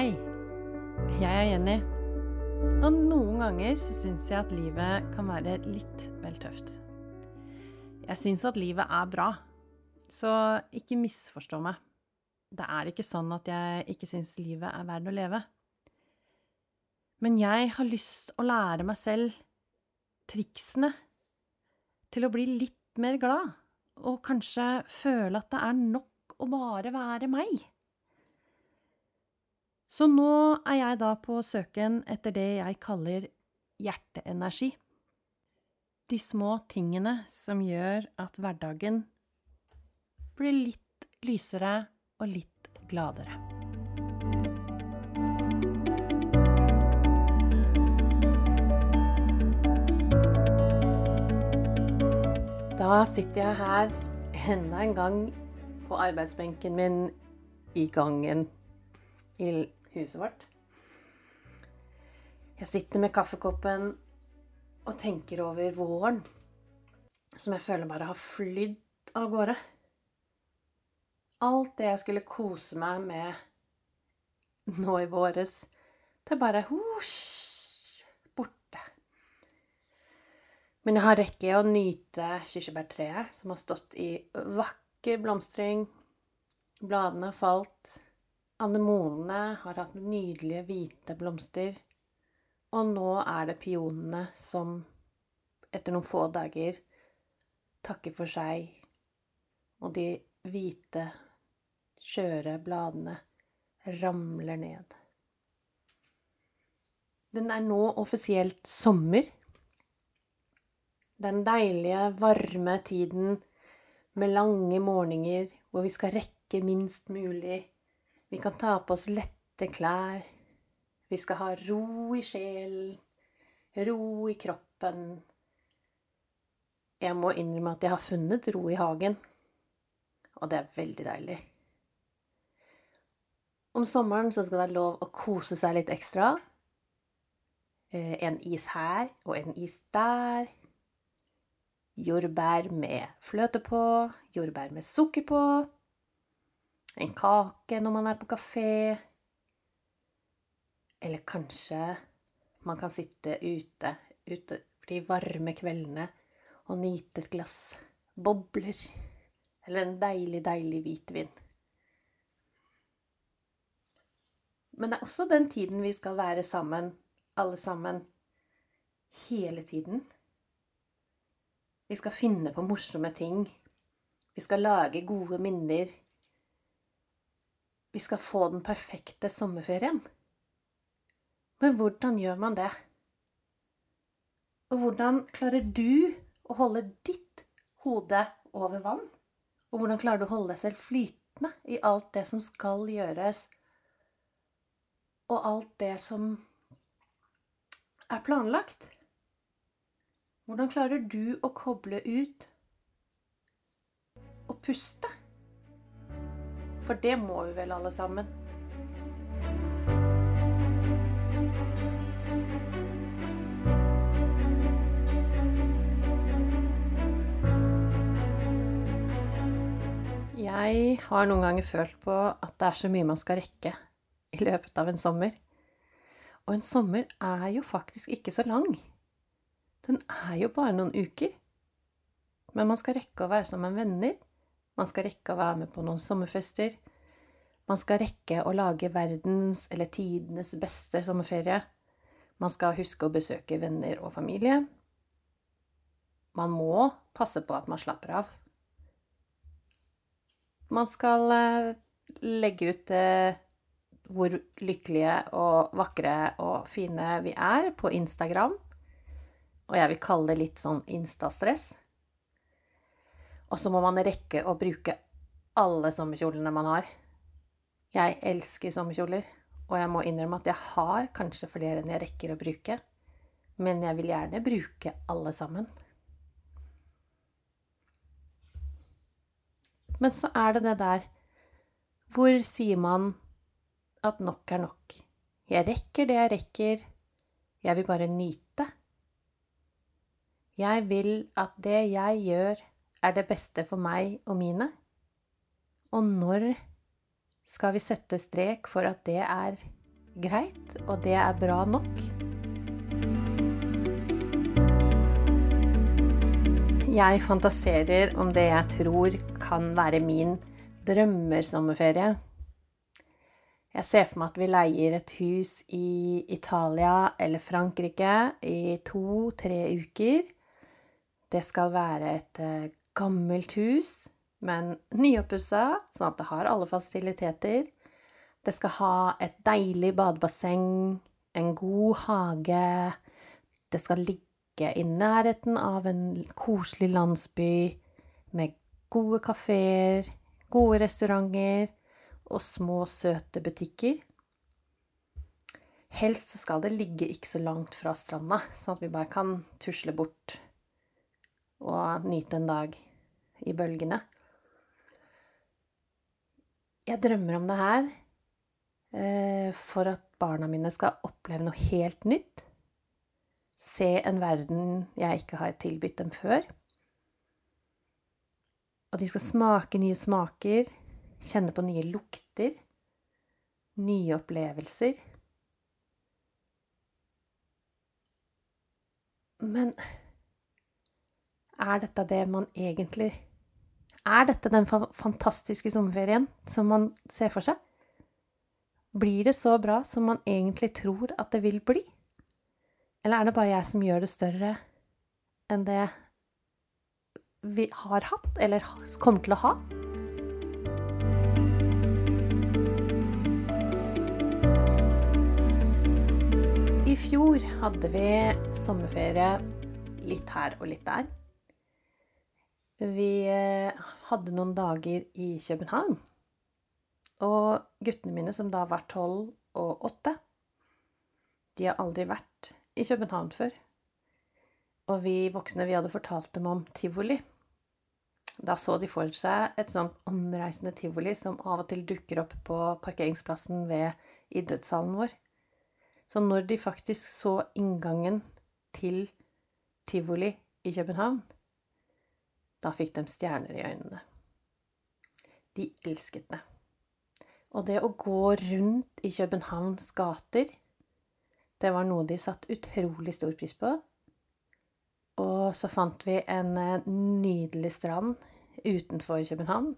Hei, jeg er Jenny. Og noen ganger så syns jeg at livet kan være litt vel tøft. Jeg syns at livet er bra, så ikke misforstå meg. Det er ikke sånn at jeg ikke syns livet er verdt å leve. Men jeg har lyst å lære meg selv triksene til å bli litt mer glad, og kanskje føle at det er nok å bare være meg. Så nå er jeg da på søken etter det jeg kaller hjerteenergi. De små tingene som gjør at hverdagen blir litt lysere og litt gladere. Da sitter jeg her enda en gang på arbeidsbenken min i gangen i huset vårt. Jeg sitter med kaffekoppen og tenker over våren, som jeg føler bare har flydd av gårde. Alt det jeg skulle kose meg med nå i våres, det er bare husj, borte. Men jeg har rekke å nyte kirsebærtreet, som har stått i vakker blomstring. Bladene har falt. Anemonene har hatt nydelige hvite blomster. Og nå er det pionene som etter noen få dager takker for seg, og de hvite, skjøre bladene ramler ned. Den er nå offisielt sommer. Den deilige, varme tiden med lange morgener hvor vi skal rekke minst mulig. Vi kan ta på oss lette klær. Vi skal ha ro i sjelen, ro i kroppen. Jeg må innrømme at jeg har funnet ro i hagen, og det er veldig deilig. Om sommeren så skal det være lov å kose seg litt ekstra. En is her og en is der. Jordbær med fløte på, jordbær med sukker på. En kake når man er på kafé. Eller kanskje man kan sitte ute, ute de varme kveldene og nyte et glass bobler. Eller en deilig, deilig hvitvin. Men det er også den tiden vi skal være sammen, alle sammen, hele tiden. Vi skal finne på morsomme ting. Vi skal lage gode minner. Vi skal få den perfekte sommerferien. Men hvordan gjør man det? Og hvordan klarer du å holde ditt hode over vann? Og hvordan klarer du å holde deg selv flytende i alt det som skal gjøres, og alt det som er planlagt? Hvordan klarer du å koble ut og puste? For det må vi vel alle sammen. Jeg har noen ganger følt på at det er så mye man skal rekke i løpet av en sommer. Og en sommer er jo faktisk ikke så lang. Den er jo bare noen uker. Men man skal rekke å være sammen med venner. Man skal rekke å være med på noen sommerfester. Man skal rekke å lage verdens eller tidenes beste sommerferie. Man skal huske å besøke venner og familie. Man må passe på at man slapper av. Man skal legge ut hvor lykkelige og vakre og fine vi er på Instagram. Og jeg vil kalle det litt sånn instastress. Og så må man rekke å bruke alle sommerkjolene man har. Jeg elsker sommerkjoler, og jeg må innrømme at jeg har kanskje flere enn jeg rekker å bruke. Men jeg vil gjerne bruke alle sammen. Men så er det det der Hvor sier man at nok er nok? Jeg rekker det jeg rekker. Jeg vil bare nyte. Jeg vil at det jeg gjør, er det beste for meg og mine. Og når skal vi sette strek for at det er greit, og det er bra nok. Jeg fantaserer om det jeg tror kan være min drømmersommerferie. Jeg ser for meg at vi leier et hus i Italia eller Frankrike i to-tre uker. Det skal være et eh, gammelt hus, men nyoppussa, sånn at det har alle fasiliteter. Det skal ha et deilig badebasseng, en god hage. Det skal ligge i nærheten av en koselig landsby med gode kafeer, gode restauranter og små, søte butikker. Helst skal det ligge ikke så langt fra stranda, sånn at vi bare kan tusle bort og nyte en dag i bølgene. Jeg drømmer om det her eh, for at barna mine skal oppleve noe helt nytt. Se en verden jeg ikke har tilbudt dem før. Og de skal smake nye smaker, Kjenne på nye lukter, nye opplevelser. Men er dette det man egentlig Er dette den fantastiske sommerferien som man ser for seg? Blir det så bra som man egentlig tror at det vil bli? Eller er det bare jeg som gjør det større enn det vi har hatt, eller kommer til å ha? I fjor hadde vi sommerferie litt her og litt der. Vi eh, hadde noen dager i København. Og guttene mine, som da var tolv og åtte, de har aldri vært i København før. Og vi voksne, vi hadde fortalt dem om tivoli. Da så de for seg et sånt omreisende tivoli som av og til dukker opp på parkeringsplassen ved idrettshallen vår. Så når de faktisk så inngangen til tivoli i København, da fikk de stjerner i øynene. De elsket det. Og det å gå rundt i Københavns gater, det var noe de satte utrolig stor pris på. Og så fant vi en eh, nydelig strand utenfor København.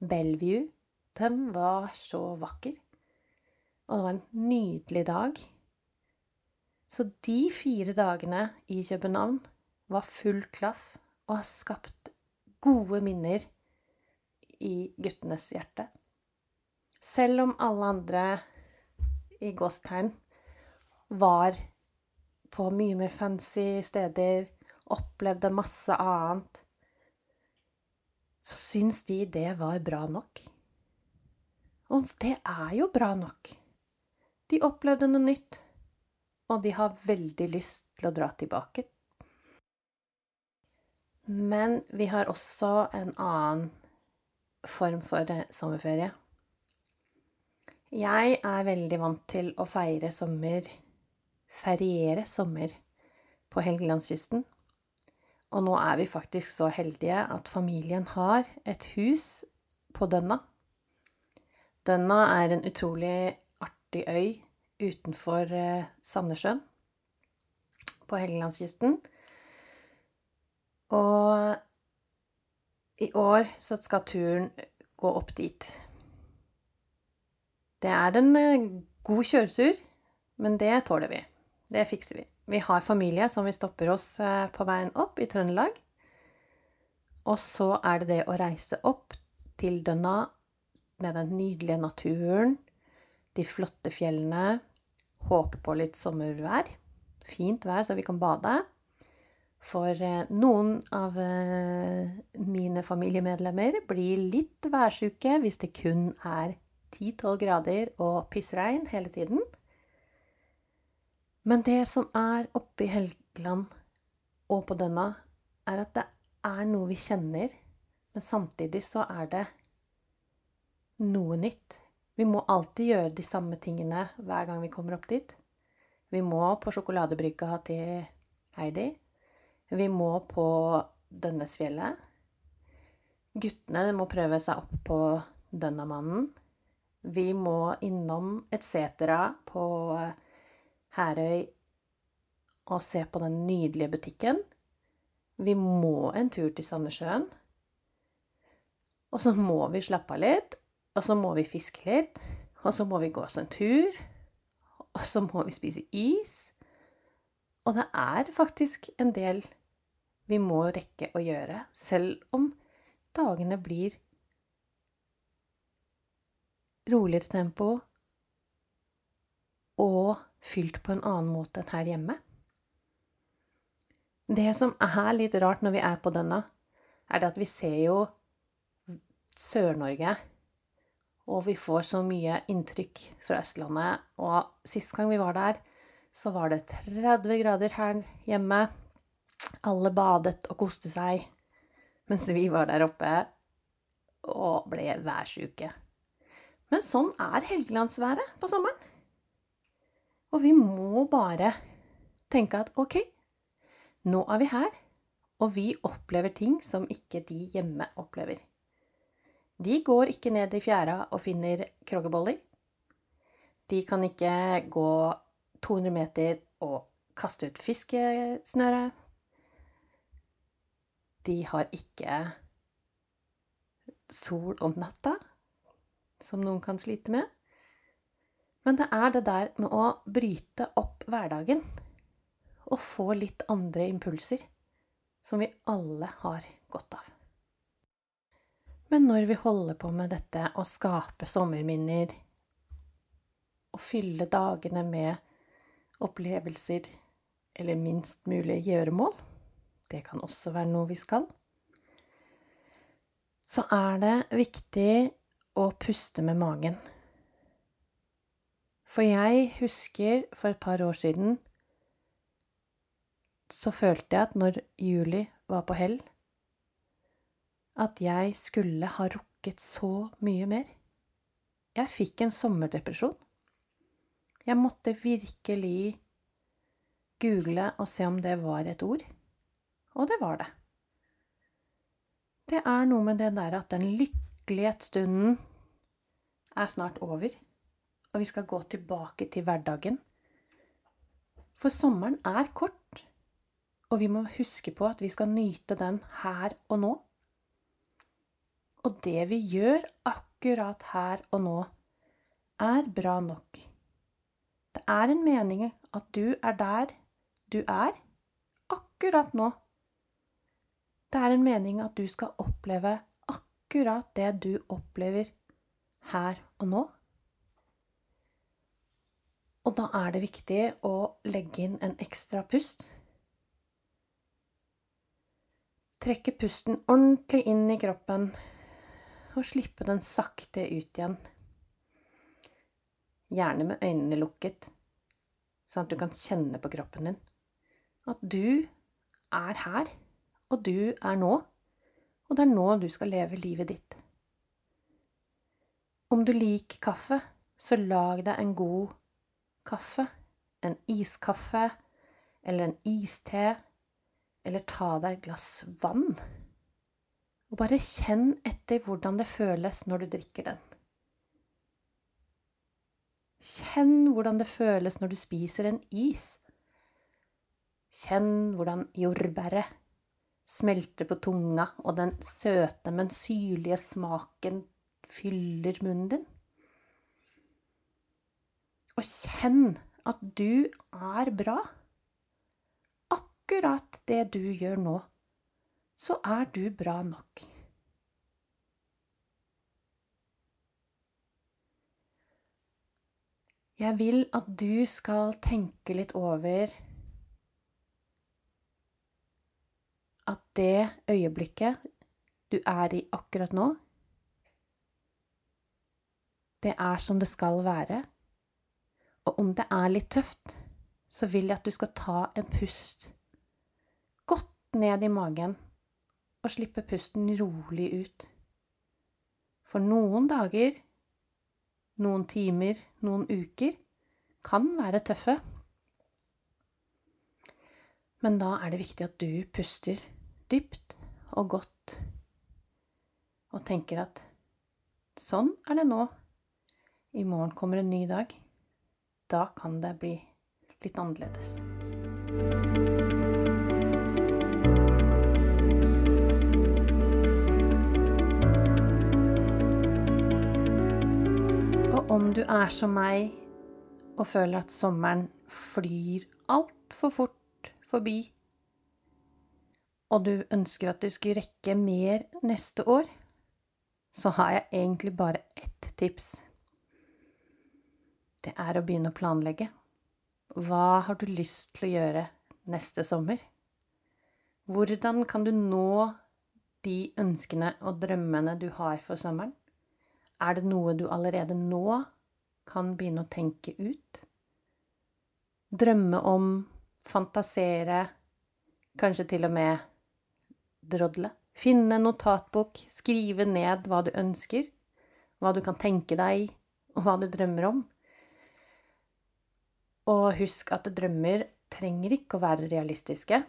Bellevue. Den var så vakker. Og det var en nydelig dag. Så de fire dagene i København var full klaff og har skapt gode minner i guttenes hjerte. Selv om alle andre i gåstegn var på mye mer fancy steder, opplevde masse annet, så syns de det var bra nok. Og det er jo bra nok. De opplevde noe nytt og de har veldig lyst til å dra tilbake. Men vi har også en annen form for sommerferie. Jeg er veldig vant til å feire sommer, feriere sommer, på Helgelandskysten. Og nå er vi faktisk så heldige at familien har et hus på Dønna. Dønna er en utrolig artig øy utenfor eh, Sandnessjøen på Helgelandskysten. Og i år så skal turen gå opp dit. Det er en eh, god kjøretur, men det tåler vi. Det fikser vi. Vi har familie som vi stopper oss eh, på veien opp i Trøndelag. Og så er det det å reise opp til Dønna med den nydelige naturen, de flotte fjellene, håper på litt sommervær. Fint vær, så vi kan bade. For eh, noen av eh, mine familiemedlemmer blir litt værsjuke hvis det kun er 10-12 grader og pissregn hele tiden. Men det som er oppe i Helgeland og på Dønna, er at det er noe vi kjenner, men samtidig så er det noe nytt. Vi må alltid gjøre de samme tingene hver gang vi kommer opp dit. Vi må på sjokoladebrygga til Heidi. Vi må på Dønnesfjellet. Guttene må prøve seg opp på Dønnamannen. Vi må innom et setera på Herøy og se på den nydelige butikken. Vi må en tur til Sandnessjøen. Og så må vi slappe av litt, og så må vi fiske litt, og så må vi gå oss en tur, og så må vi spise is. Og det er faktisk en del vi må rekke å gjøre, selv om dagene blir roligere tempo og fylt på en annen måte enn her hjemme. Det som er litt rart når vi er på denne, er det at vi ser jo Sør-Norge, og vi får så mye inntrykk fra Østlandet. Og sist gang vi var der, så var det 30 grader her hjemme. Alle badet og koste seg, mens vi var der oppe og ble værsjuke. Men sånn er Helgelandsværet på sommeren. Og vi må bare tenke at ok, nå er vi her, og vi opplever ting som ikke de hjemme opplever. De går ikke ned i fjæra og finner kroggeboller. De kan ikke gå 200 meter og kaste ut fiskesnøret. De har ikke sol om natta, som noen kan slite med. Men det er det der med å bryte opp hverdagen og få litt andre impulser som vi alle har godt av. Men når vi holder på med dette å skape sommerminner og fylle dagene med opplevelser eller minst mulig gjøremål, det kan også være noe vi skal, så er det viktig å puste med magen. For jeg husker for et par år siden så følte jeg at når juli var på hell, at jeg skulle ha rukket så mye mer. Jeg fikk en sommerdepresjon. Jeg måtte virkelig google og se om det var et ord. Og det var det. Det er noe med det der at den lykkelighetsstunden er snart over og vi skal gå tilbake til hverdagen. For sommeren er kort, og vi må huske på at vi skal nyte den her og nå. Og det vi gjør akkurat her og nå, er bra nok. Det er en mening at du er der du er akkurat nå. Det er en mening at du skal oppleve akkurat det du opplever her og nå. Og da er det viktig å legge inn en ekstra pust. Trekke pusten ordentlig inn i kroppen og slippe den sakte ut igjen. Gjerne med øynene lukket, sånn at du kan kjenne på kroppen din at du er her, og du er nå, og det er nå du skal leve livet ditt. Om du liker kaffe, så lag deg en god kaffe, en iskaffe eller en iste, eller ta deg et glass vann. Og bare kjenn etter hvordan det føles når du drikker den. Kjenn hvordan det føles når du spiser en is. Kjenn hvordan jordbæret smelter på tunga, og den søte, men syrlige smaken fyller munnen din. Og kjenn at du er bra. Akkurat det du gjør nå, så er du bra nok. Jeg vil at du skal tenke litt over at det øyeblikket du er i akkurat nå, det er som det skal være. Og om det er litt tøft, så vil jeg at du skal ta en pust godt ned i magen og slippe pusten rolig ut. For noen dager, noen timer, noen uker kan være tøffe. Men da er det viktig at du puster dypt og godt og tenker at sånn er det nå. i morgen kommer en ny dag, da kan det bli litt annerledes. Og om du er som meg og føler at sommeren flyr altfor fort forbi, og du ønsker at du skulle rekke mer neste år, så har jeg egentlig bare ett tips. Det er å begynne å planlegge. Hva har du lyst til å gjøre neste sommer? Hvordan kan du nå de ønskene og drømmene du har for sommeren? Er det noe du allerede nå kan begynne å tenke ut? Drømme om, fantasere, kanskje til og med drodle. Finne en notatbok, skrive ned hva du ønsker, hva du kan tenke deg, og hva du drømmer om. Og husk at drømmer trenger ikke å være realistiske.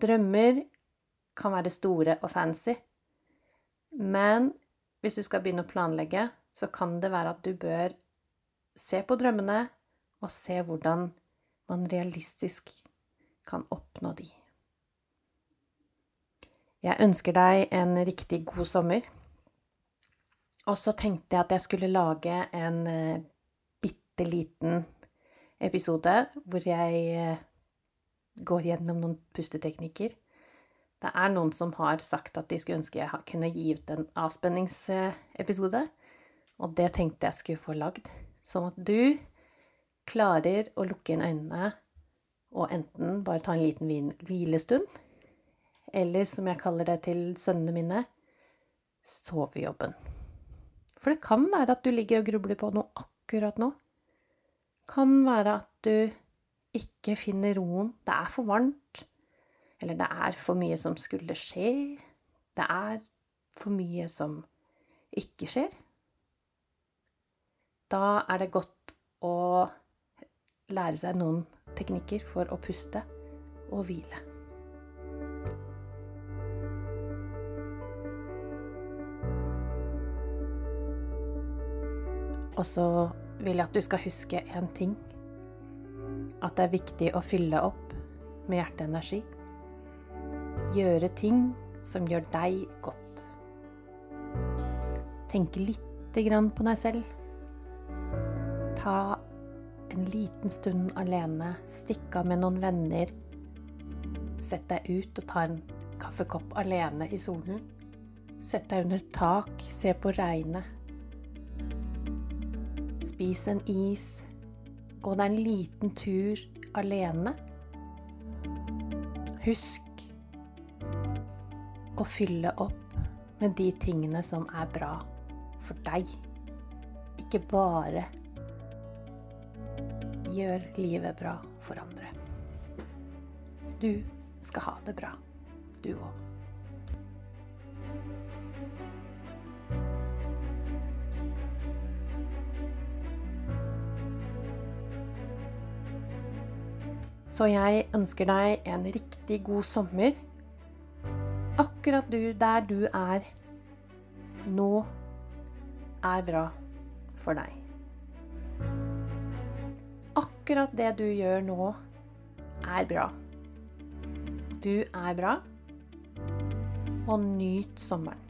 Drømmer kan være store og fancy, men hvis du skal begynne å planlegge, så kan det være at du bør se på drømmene og se hvordan man realistisk kan oppnå de. Jeg ønsker deg en riktig god sommer. Og så tenkte jeg at jeg skulle lage en uh, bitte liten episode hvor jeg uh, går gjennom noen pusteteknikker. Det er noen som har sagt at de skulle ønske jeg kunne gi ut en avspenningsepisode. Og det tenkte jeg skulle få lagd. Sånn at du klarer å lukke inn øynene og enten bare ta en liten hvilestund eller som jeg kaller det til sønnene mine, sovejobben. For det kan være at du ligger og grubler på noe akkurat nå. Kan være at du ikke finner roen. Det er for varmt. Eller det er for mye som skulle skje. Det er for mye som ikke skjer. Da er det godt å lære seg noen teknikker for å puste og hvile. Og så vil jeg at du skal huske én ting. At det er viktig å fylle opp med hjerteenergi. Gjøre ting som gjør deg godt. Tenke lite grann på deg selv. Ta en liten stund alene. Stikk av med noen venner. Sett deg ut og ta en kaffekopp alene i solen. Sett deg under tak, se på regnet, Spis en is. Gå deg en liten tur alene. Husk å fylle opp med de tingene som er bra for deg. Ikke bare gjør livet bra for andre. Du skal ha det bra, du òg. Så jeg ønsker deg en riktig god sommer. Akkurat du der du er nå, er bra for deg. Akkurat det du gjør nå, er bra. Du er bra, og nyt sommeren.